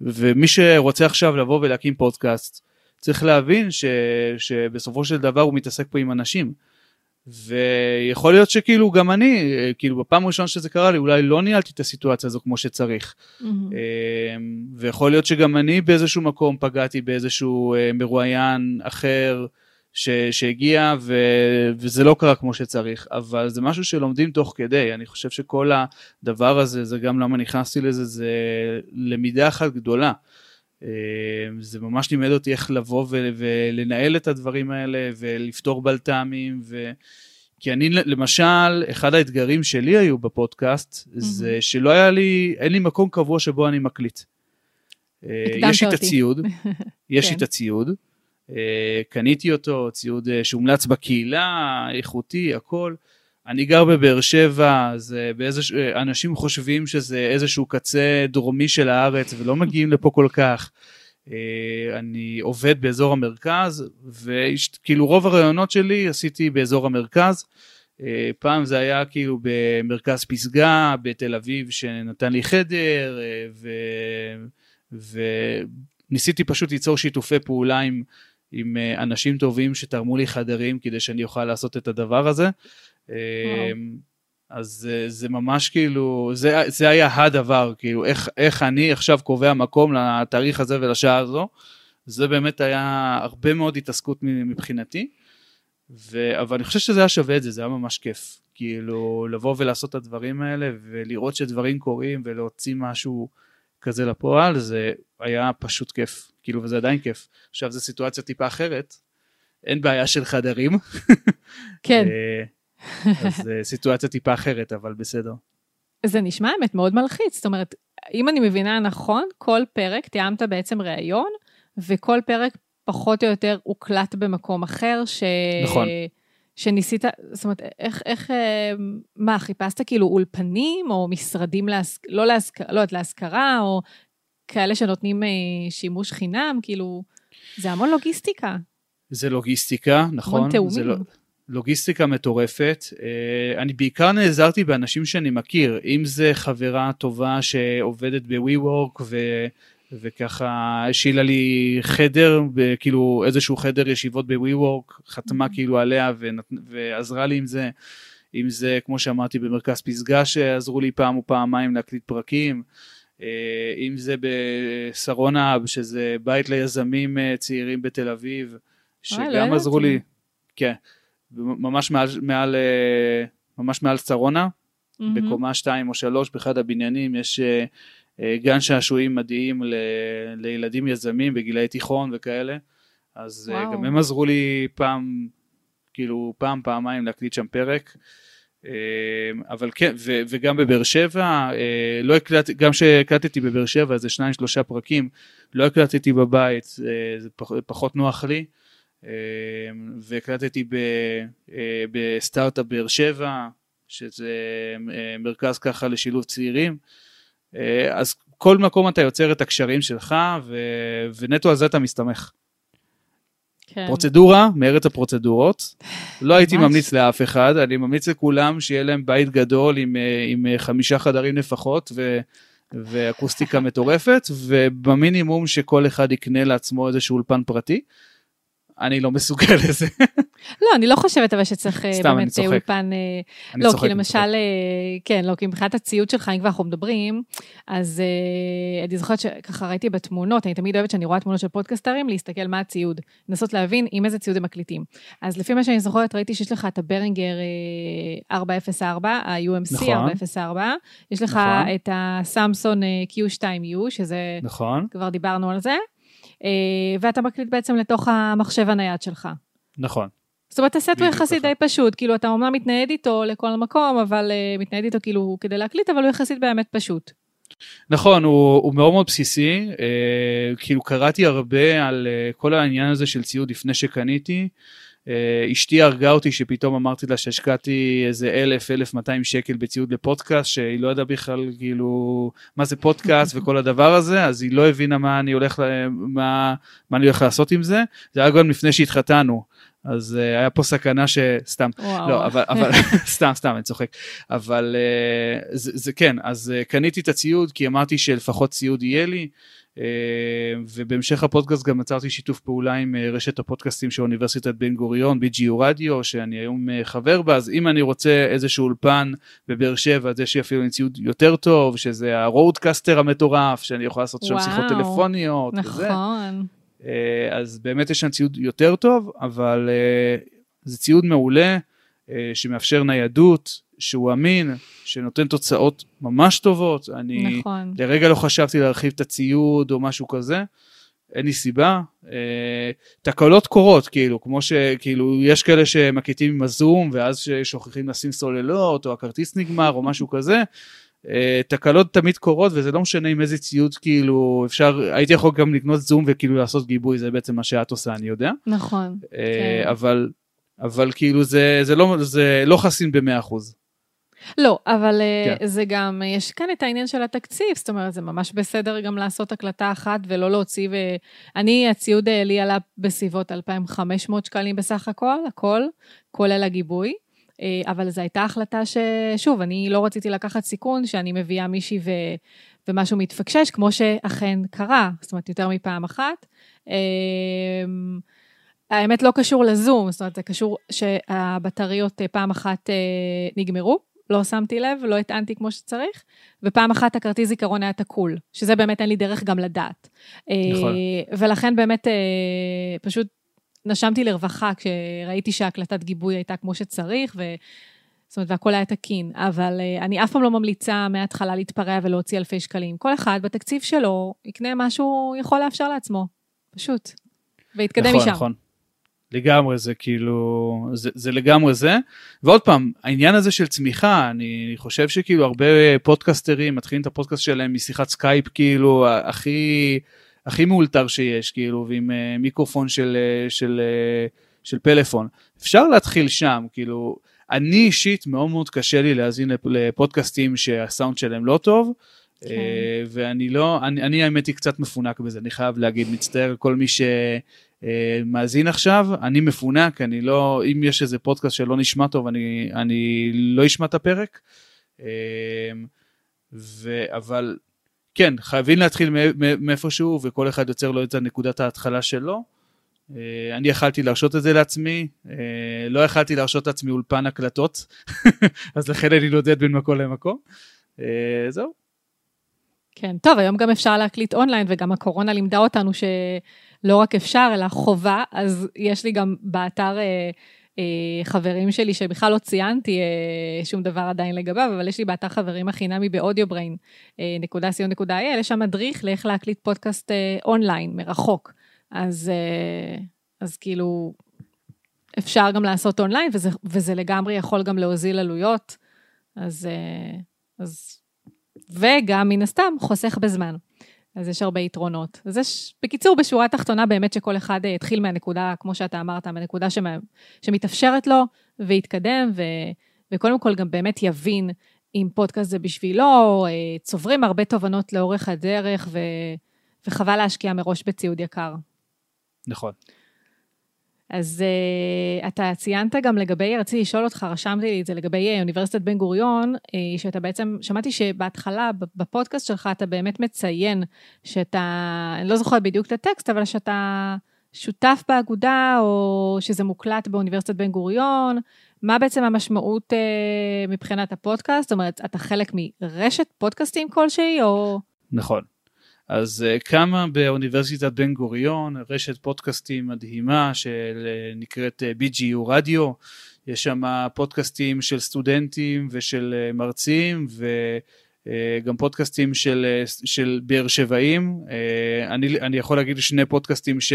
ומי שרוצה עכשיו לבוא ולהקים פודקאסט, צריך להבין ש, שבסופו של דבר הוא מתעסק פה עם אנשים. ויכול להיות שכאילו גם אני, כאילו בפעם הראשונה שזה קרה לי, אולי לא ניהלתי את הסיטואציה הזו כמו שצריך. Mm-hmm. ויכול להיות שגם אני באיזשהו מקום פגעתי באיזשהו אה, מרואיין אחר, ש, שהגיע ו, וזה לא קרה כמו שצריך, אבל זה משהו שלומדים תוך כדי, אני חושב שכל הדבר הזה, זה גם למה נכנסתי לזה, זה למידה אחת גדולה. אה, זה ממש לימד אותי איך לבוא ו, ולנהל את הדברים האלה ולפתור בלת"מים ו... כי אני למשל, אחד האתגרים שלי היו בפודקאסט, mm-hmm. זה שלא היה לי, אין לי מקום קבוע שבו אני מקליט. אה, יש לי את הציוד, יש לי כן. את הציוד, אה, קניתי אותו, ציוד אה, שהומלץ בקהילה, איכותי, הכל. אני גר בבאר שבע, אז באיזוש... אה, אנשים חושבים שזה איזשהו קצה דרומי של הארץ ולא מגיעים לפה כל כך. אני עובד באזור המרכז, וכאילו רוב הרעיונות שלי עשיתי באזור המרכז. פעם זה היה כאילו במרכז פסגה, בתל אביב, שנתן לי חדר, ו... וניסיתי פשוט ליצור שיתופי פעולה עם עם אה, אנשים טובים שתרמו לי חדרים כדי שאני אוכל לעשות את הדבר הזה. וואו. אמ, אז אה, זה ממש כאילו, זה, זה היה הדבר, כאילו, איך, איך אני עכשיו קובע מקום לתאריך הזה ולשעה הזו. זה באמת היה הרבה מאוד התעסקות מבחינתי. ו... אבל אני חושב שזה היה שווה את זה, זה היה ממש כיף. כאילו, לבוא ולעשות את הדברים האלה ולראות שדברים קורים ולהוציא משהו כזה לפועל, זה היה פשוט כיף. כאילו, וזה עדיין כיף. עכשיו, זו סיטואציה טיפה אחרת, אין בעיה של חדרים. כן. אה, אז אה, סיטואציה טיפה אחרת, אבל בסדר. זה נשמע האמת מאוד מלחיץ, זאת אומרת, אם אני מבינה נכון, כל פרק תיאמת בעצם ראיון, וכל פרק פחות או יותר הוקלט במקום אחר, ש... נכון. שניסית, זאת אומרת, איך, איך, אה, מה, חיפשת כאילו אולפנים, או משרדים, להשכ... לא להשכרה, לא יודעת, להשכרה, או כאלה שנותנים אה, שימוש חינם, כאילו, זה המון לוגיסטיקה. זה לוגיסטיקה, נכון. המון תאומים. זה לא, לוגיסטיקה מטורפת. אה, אני בעיקר נעזרתי באנשים שאני מכיר, אם זה חברה טובה שעובדת ב-WeWork ו... וככה השאילה לי חדר, כאילו איזשהו חדר ישיבות ב-WeWork, חתמה mm-hmm. כאילו עליה ונת... ועזרה לי עם זה, אם זה כמו שאמרתי במרכז פסגה שעזרו לי פעם או פעמיים להקליט פרקים, אם זה בשרונה, שזה בית ליזמים אה, צעירים בתל אביב, שגם לא עזרו לי, כן, ממש מעל, מעל, אה, ממש מעל שרונה, mm-hmm. בקומה 2 או 3 באחד הבניינים יש גן שעשועים מדהים ל, לילדים יזמים בגילאי תיכון וכאלה, אז וואו. גם הם עזרו לי פעם, כאילו פעם, פעמיים להקליט שם פרק. אמ, אבל כן, ו, וגם בבאר שבע, אה, לא הקלטתי, גם כשהקלטתי בבאר שבע, זה שניים שלושה פרקים, לא הקלטתי בבית, אה, זה פח, פחות נוח לי. והקלטתי בסטארט-אפ באר שבע, שזה מרכז ככה לשילוב צעירים. אז כל מקום אתה יוצר את הקשרים שלך, ו... ונטו על זה אתה מסתמך. כן. פרוצדורה, מארץ הפרוצדורות. לא הייתי ממליץ לאף אחד, אני ממליץ לכולם שיהיה להם בית גדול עם, אה, עם אה, חמישה חדרים לפחות ו, ואקוסטיקה מטורפת, ובמינימום שכל אחד יקנה לעצמו איזשהו אולפן פרטי. אני לא מסוגל לזה. לא, אני לא חושבת אבל שצריך אה, סתם, באמת צוחק. אולפן... אה, אני לא, צוחק, כי למשל, צוחק. אה, כן, לא, כי מבחינת הציוד שלך, אם כבר אנחנו מדברים, אז אה, אני זוכרת שככה ראיתי בתמונות, אני תמיד אוהבת שאני רואה תמונות של פודקסטרים, להסתכל מה הציוד, לנסות להבין עם איזה ציוד הם מקליטים. אז לפי מה שאני זוכרת, ראיתי שיש לך את הברינגר אה, 404, ה-UMC נכון. 404, יש לך נכון. את הסמסון אה, Q2U, שזה, נכון, כבר דיברנו על זה, אה, ואתה מקליט בעצם לתוך המחשב הנייד שלך. נכון. זאת אומרת, הסט הוא יחסית. די פשוט, כאילו, אתה אומנם מתנייד איתו לכל מקום, אבל uh, מתנייד איתו כאילו כדי להקליט, אבל הוא יחסית באמת פשוט. נכון, הוא, הוא מאוד מאוד בסיסי, אה, כאילו קראתי הרבה על אה, כל העניין הזה של ציוד לפני שקניתי. אה, אשתי הרגה אותי שפתאום אמרתי לה שהשקעתי איזה אלף, אלף מאתיים שקל בציוד לפודקאסט, שהיא לא ידעה בכלל כאילו מה זה פודקאסט וכל הדבר הזה, אז היא לא הבינה מה אני הולך, ל- מה, מה אני הולך לעשות עם זה. זה היה גם לפני שהתחתנו. אז uh, היה פה סכנה שסתם, וואו. לא, אבל, אבל סתם, סתם, אני צוחק. אבל אה, זה, זה כן, אז אה, קניתי את הציוד כי אמרתי שלפחות ציוד יהיה לי, אה, ובהמשך הפודקאסט גם יצרתי שיתוף פעולה עם אה, רשת הפודקאסטים של אוניברסיטת בן גוריון, BGU רדיו, שאני היום אה, חבר בה, אז אם אני רוצה איזשהו אולפן בבאר שבע, אז יש לי אפילו ציוד יותר טוב, שזה ה RODECaster המטורף, שאני יכול לעשות שם שיחות. טלפוניות. וזה. נכון. אה, אז באמת יש שם ציוד יותר טוב, אבל אה, זה ציוד מעולה, אה, שמאפשר ניידות, שהוא אמין, שנותן תוצאות ממש טובות. אני נכון. לרגע לא חשבתי להרחיב את הציוד או משהו כזה, אין לי סיבה. אה, תקלות קורות, כאילו, כמו שכאילו, יש כאלה שמקליטים עם הזום, ואז שוכחים לשים סוללות, או הכרטיס נגמר, או משהו כזה. אה, תקלות תמיד קורות וזה לא משנה עם איזה ציוד כאילו אפשר הייתי יכול גם לקנות זום וכאילו לעשות גיבוי זה בעצם מה שאת עושה אני יודע נכון. אה, כן. אבל אבל כאילו זה זה לא זה לא חסין במאה אחוז. לא, אבל אה, כן. זה גם, יש כאן את העניין של התקציב, זאת אומרת, זה ממש בסדר גם לעשות הקלטה אחת ולא להוציא, ואני, הציוד אה, לי עלה בסביבות 2,500 שקלים בסך הכל, הכל, כולל הגיבוי. אה, אבל זו הייתה החלטה ששוב, אני לא רציתי לקחת סיכון שאני מביאה מישהי ו... ומשהו מתפקשש, כמו שאכן קרה, זאת אומרת, יותר מפעם אחת. אה, האמת לא קשור לזום, זאת אומרת, זה קשור שהבטריות אה, פעם אחת נגמרו, לא שמתי לב, לא הטענתי כמו שצריך, ופעם אחת הכרטיס זיכרון היה תקול, שזה באמת אין לי דרך גם לדעת. נכון. ולכן באמת פשוט נשמתי לרווחה כשראיתי שהקלטת גיבוי הייתה כמו שצריך, ו... זאת אומרת, והכל היה תקין, אבל uh, אני אף פעם לא ממליצה מההתחלה להתפרע ולהוציא אלפי שקלים. כל אחד בתקציב שלו יקנה מה שהוא יכול לאפשר לעצמו, פשוט. ויתקדם נכון, משם. נכון. לגמרי זה כאילו זה, זה לגמרי זה ועוד פעם העניין הזה של צמיחה אני חושב שכאילו הרבה פודקסטרים מתחילים את הפודקאסט שלהם משיחת סקייפ כאילו הכי הכי מאולתר שיש כאילו ועם אה, מיקרופון של אה, של אה, של פלאפון אפשר להתחיל שם כאילו אני אישית מאוד מאוד קשה לי להאזין לפ- לפודקאסטים שהסאונד שלהם לא טוב. כן. אה, ואני לא, אני, אני האמת היא קצת מפונק בזה, אני חייב להגיד, מצטער כל מי שמאזין עכשיו, אני מפונק, אני לא, אם יש איזה פודקאסט שלא נשמע טוב, אני, אני לא אשמע את הפרק. ו, אבל כן, חייבים להתחיל מא- מא- מאיפשהו, וכל אחד יוצר לו את נקודת ההתחלה שלו. אה, אני יכלתי להרשות את זה לעצמי, אה, לא יכלתי להרשות לעצמי אולפן הקלטות, אז לכן אני נודד בין מקום למקום. אה, זהו. כן, טוב, היום גם אפשר להקליט אונליין, וגם הקורונה לימדה אותנו שלא רק אפשר, אלא חובה, אז יש לי גם באתר חברים שלי, שבכלל לא ציינתי אה, שום דבר עדיין לגביו, אבל יש לי באתר חברים החינמי אה, נקודה סיון נקודה AI, יש שם מדריך לאיך להקליט פודקאסט אה, אונליין, מרחוק. אז, אה, אז כאילו, אפשר גם לעשות אונליין, וזה, וזה לגמרי יכול גם להוזיל עלויות. אז, אה, אז וגם מן הסתם חוסך בזמן. אז יש הרבה יתרונות. אז יש, בקיצור, בשורה התחתונה, באמת שכל אחד אה, יתחיל מהנקודה, כמו שאתה אמרת, מהנקודה שמה, שמתאפשרת לו, ויתקדם, ו, וקודם כל גם באמת יבין אם פודקאסט זה בשבילו, אה, צוברים הרבה תובנות לאורך הדרך, ו, וחבל להשקיע מראש בציוד יקר. נכון. אז uh, אתה ציינת גם לגבי, רציתי לשאול אותך, רשמתי לי את זה לגבי uh, אוניברסיטת בן גוריון, uh, שאתה בעצם, שמעתי שבהתחלה, בפודקאסט שלך, אתה באמת מציין שאתה, אני לא זוכרת בדיוק את הטקסט, אבל שאתה שותף באגודה, או שזה מוקלט באוניברסיטת בן גוריון. מה בעצם המשמעות uh, מבחינת הפודקאסט? זאת אומרת, אתה חלק מרשת פודקאסטים כלשהי, או... נכון. אז uh, קמה באוניברסיטת בן גוריון רשת פודקאסטים מדהימה שנקראת uh, BGU רדיו, יש שם פודקאסטים של סטודנטים ושל מרצים וגם פודקאסטים של, של באר שבעים, אני, אני יכול להגיד שני פודקאסטים ש,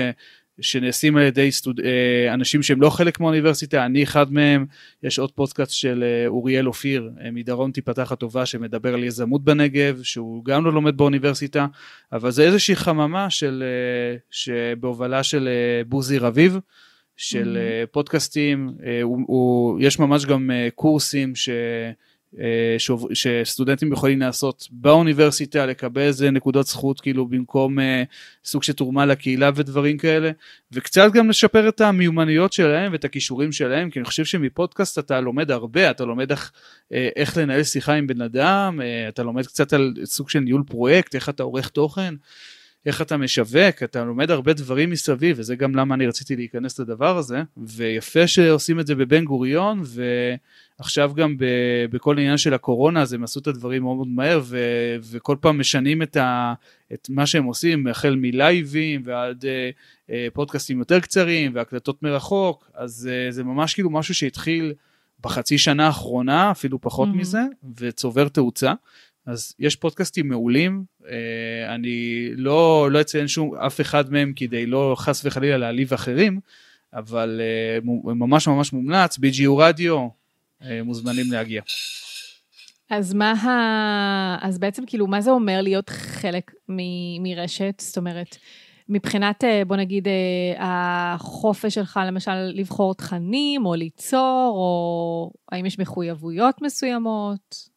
שנעשים על ידי סטוד... אה, אנשים שהם לא חלק מהאוניברסיטה, אני אחד מהם, יש עוד פודקאסט של אה, אוריאל אופיר אה, מדרום תיפתח הטובה שמדבר על יזמות בנגב, שהוא גם לא לומד באוניברסיטה, אבל זה איזושהי חממה של, שבהובלה של בוזי רביב, של mm-hmm. פודקאסטים, הוא, הוא, יש ממש גם קורסים ש... אה, שסטודנטים יכולים לעשות באוניברסיטה, לקבל איזה נקודות זכות כאילו במקום אה, סוג של תרומה לקהילה ודברים כאלה, וקצת גם לשפר את המיומנויות שלהם ואת הכישורים שלהם, כי אני חושב שמפודקאסט אתה לומד הרבה, אתה לומד איך, אה, איך לנהל שיחה עם בן אדם, אתה לומד קצת על סוג של ניהול פרויקט, איך אתה עורך תוכן. איך אתה משווק, אתה לומד הרבה דברים מסביב, וזה גם למה אני רציתי להיכנס לדבר הזה, ויפה שעושים את זה בבן גוריון, ועכשיו גם ב, בכל עניין של הקורונה, אז הם עשו את הדברים מאוד מאוד מהר, ו, וכל פעם משנים את, ה, את מה שהם עושים, החל מלייבים ועד אה, אה, פודקאסטים יותר קצרים, והקלטות מרחוק, אז אה, זה ממש כאילו משהו שהתחיל בחצי שנה האחרונה, אפילו פחות mm-hmm. מזה, וצובר תאוצה. אז יש פודקאסטים מעולים, אה, אני לא, לא אציין שום, אף אחד מהם כדי לא חס וחלילה להעליב אחרים, אבל אה, ממש ממש מומלץ, BGU רדיו, אה, מוזמנים להגיע. אז מה ה... אז בעצם כאילו, מה זה אומר להיות חלק מ... מרשת? זאת אומרת, מבחינת, בוא נגיד, החופש שלך, למשל, לבחור תכנים, או ליצור, או האם יש מחויבויות מסוימות?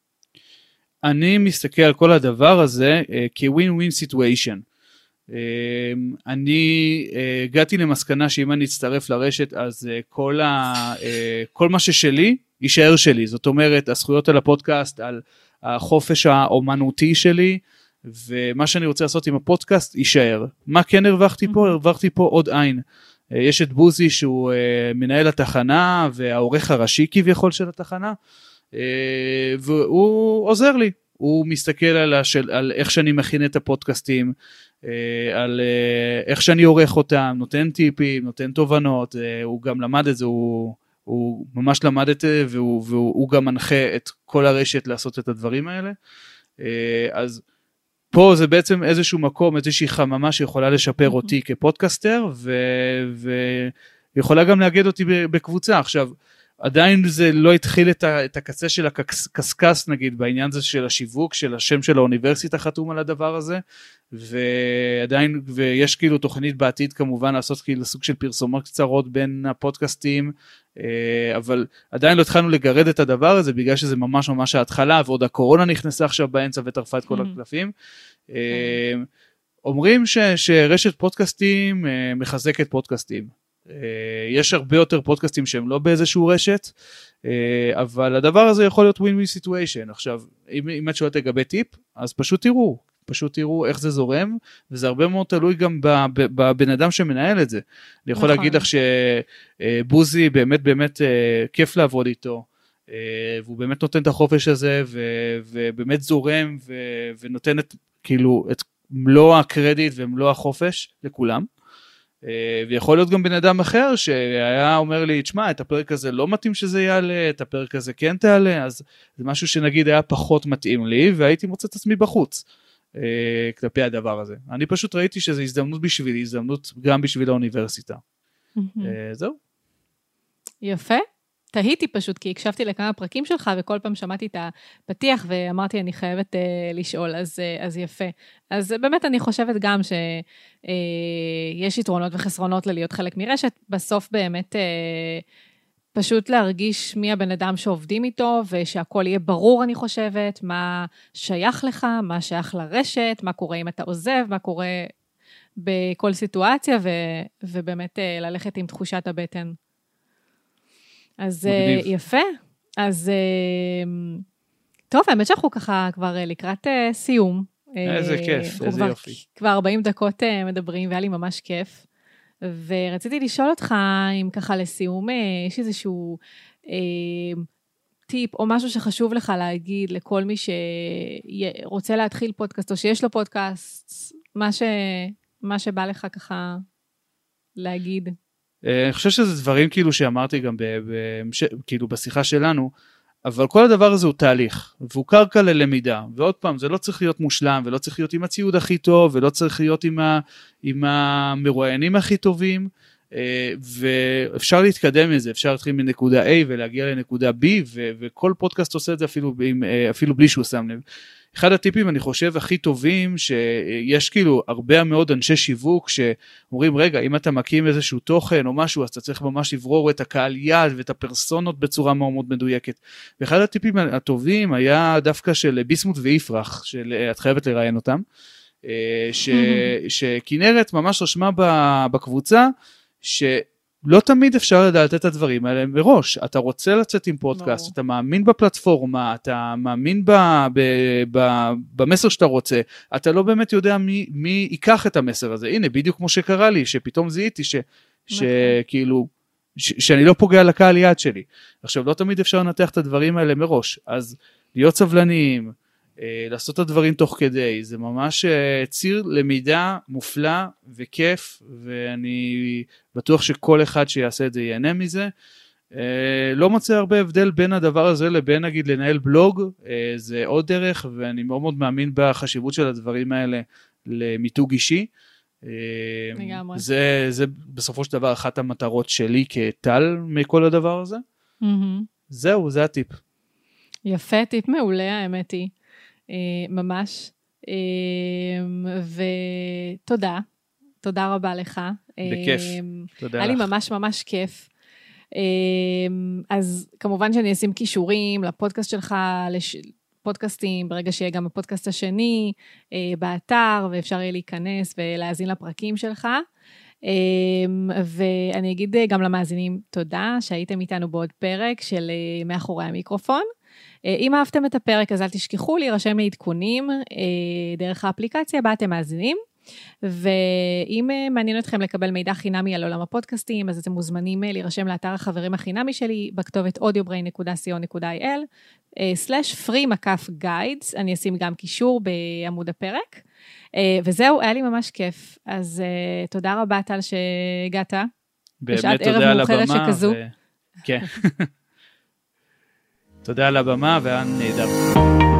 אני מסתכל על כל הדבר הזה כ win-win situation. אני אה, הגעתי למסקנה שאם אני אצטרף לרשת אז אה, כל, ה, אה, כל מה ששלי יישאר שלי. זאת אומרת הזכויות על הפודקאסט על החופש האומנותי שלי ומה שאני רוצה לעשות עם הפודקאסט יישאר. מה כן הרווחתי פה? הרווחתי פה עוד עין. יש את בוזי שהוא מנהל התחנה והעורך הראשי כביכול של התחנה. אה, והוא עוזר לי, הוא מסתכל על, השל, על איך שאני מכין את הפודקאסטים, אה, על אה, איך שאני עורך אותם, נותן טיפים, נותן תובנות, הוא גם למד את זה, הוא, הוא ממש למד את זה והוא, והוא גם מנחה את כל הרשת לעשות את הדברים האלה. אז פה זה בעצם איזשהו מקום, איזושהי חממה שיכולה לשפר אותי כפודקסטר ויכולה גם לאגד אותי בקבוצה. עכשיו, עדיין זה לא התחיל את, ה, את הקצה של הקשקש נגיד בעניין הזה של השיווק של השם של האוניברסיטה חתום על הדבר הזה ועדיין ויש כאילו תוכנית בעתיד כמובן לעשות כאילו סוג של פרסומות קצרות בין הפודקאסטים אה, אבל עדיין לא התחלנו לגרד את הדבר הזה בגלל שזה ממש ממש ההתחלה ועוד הקורונה נכנסה עכשיו באמצע וטרפה את כל mm-hmm. הקלפים. אה, אומרים ש, שרשת פודקאסטים אה, מחזקת פודקאסטים יש הרבה יותר פודקאסטים שהם לא באיזשהו רשת, אה, אבל הדבר הזה יכול להיות win-win situation. עכשיו, אם, אם את שואלת לגבי טיפ, אז פשוט תראו, פשוט תראו איך זה זורם, וזה הרבה מאוד תלוי גם בבן אדם שמנהל את זה. אני יכול נכון. להגיד לך שבוזי באמת באמת אה, כיף לעבוד איתו. והוא באמת נותן את החופש הזה ו- ובאמת זורם ו- ונותן את כאילו את מלוא הקרדיט ומלוא החופש לכולם. אה, ויכול להיות גם בן אדם אחר שהיה אומר לי, תשמע, את הפרק הזה לא מתאים שזה יעלה, את הפרק הזה כן תעלה, אז זה משהו שנגיד היה פחות מתאים לי, והייתי מוצא את עצמי בחוץ אה, כלפי הדבר הזה. אני פשוט ראיתי שזו הזדמנות בשבילי, הזדמנות גם בשביל האוניברסיטה. אה, זהו. יפה. תהיתי פשוט, כי הקשבתי לכמה פרקים שלך, וכל פעם שמעתי את הפתיח, ואמרתי, אני חייבת uh, לשאול, אז, uh, אז יפה. אז באמת, אני חושבת גם שיש uh, יתרונות וחסרונות ללהיות חלק מרשת. בסוף באמת, uh, פשוט להרגיש מי הבן אדם שעובדים איתו, ושהכול יהיה ברור, אני חושבת, מה שייך לך, מה שייך לרשת, מה קורה אם אתה עוזב, מה קורה בכל סיטואציה, ו, ובאמת uh, ללכת עם תחושת הבטן. אז אה, מגניב. יפה. אז אה, טוב, האמת שאנחנו ככה כבר אה, לקראת סיום. איזה כיף, איזה כבר, יופי. כבר 40 דקות מדברים, והיה לי ממש כיף. ורציתי לשאול אותך אם ככה לסיום, יש איזשהו אה, טיפ או משהו שחשוב לך להגיד לכל מי שרוצה להתחיל פודקאסט, או שיש לו פודקאסט, מה, ש, מה שבא לך ככה להגיד. אה, אני חושב שזה דברים כאילו שאמרתי גם ב, ב, כאילו בשיחה שלנו, אבל כל הדבר הזה הוא תהליך, והוא קרקע ללמידה, ועוד פעם, זה לא צריך להיות מושלם, ולא צריך להיות עם הציוד הכי טוב, ולא צריך להיות עם, ה, עם המרואיינים הכי טובים, אה, ואפשר להתקדם מזה, אפשר להתחיל מנקודה A ולהגיע לנקודה B, ו, וכל פודקאסט עושה את זה אפילו, אה, אפילו בלי שהוא שם לב. אחד הטיפים אני חושב הכי טובים שיש כאילו הרבה מאוד אנשי שיווק שאומרים רגע אם אתה מקים איזשהו תוכן או משהו אז אתה צריך ממש לברור את הקהל יעד ואת הפרסונות בצורה מאוד מאוד מדויקת. ואחד הטיפים הטובים היה דווקא של ביסמוט ויפרח שאת חייבת לראיין אותם. אה, ש, שכנרת ממש רשמה בקבוצה ש... לא תמיד אפשר לדעת את הדברים האלה מראש. אתה רוצה לצאת עם פודקאסט. אתה מאמין בפלטפורמה, אתה מאמין ב, ב, ב, במסר שאתה רוצה, אתה לא באמת יודע מי, מי ייקח את המסר הזה. הנה, בדיוק כמו שקרה לי, שפתאום זיהיתי ש, נכון. שכאילו, ש, שאני לא פוגע לקהל יד שלי. עכשיו, לא תמיד אפשר לנתח את הדברים האלה מראש, אז להיות סבלניים, לעשות את הדברים תוך כדי, זה ממש אה, ציר למידה מופלא וכיף, ואני בטוח שכל אחד שיעשה את זה ייהנה מזה. אה, לא מוצא הרבה הבדל בין הדבר הזה לבין נגיד לנהל בלוג, זה עוד דרך, ואני מאוד מאוד מאמין בחשיבות של הדברים האלה למיתוג אישי. לגמרי. זה, זה בסופו של דבר אחת המטרות שלי כטל מכל הדבר הזה. Mm-hmm. זהו, זה הטיפ. יפה, טיפ מעולה, האמת היא. אה, ממש. אה, ותודה, תודה רבה לך. בכיף, אה, תודה לך. היה לי ממש ממש כיף. אז כמובן שאני אשים כישורים לפודקאסט שלך, לש... פודקאסטים, ברגע שיהיה גם הפודקאסט השני, באתר, ואפשר יהיה להיכנס ולהאזין לפרקים שלך. ואני אגיד גם למאזינים תודה שהייתם איתנו בעוד פרק של מאחורי המיקרופון. אה, אם אהבתם את הפרק, אז אל תשכחו להירשם לעדכונים אה, דרך האפליקציה בה אתם מאזינים. ואם אה, מעניין אתכם לקבל מידע חינמי על עולם הפודקאסטים, אז אתם מוזמנים להירשם לאתר החברים החינמי שלי בכתובת audiobrain.co.il slash free מקף guides, אני אשים גם קישור בעמוד הפרק. וזהו, היה לי ממש כיף. אז תודה רבה, טל, שהגעת. באמת תודה על הבמה. שכזו. ו... כן. תודה על הבמה והיה נהדר.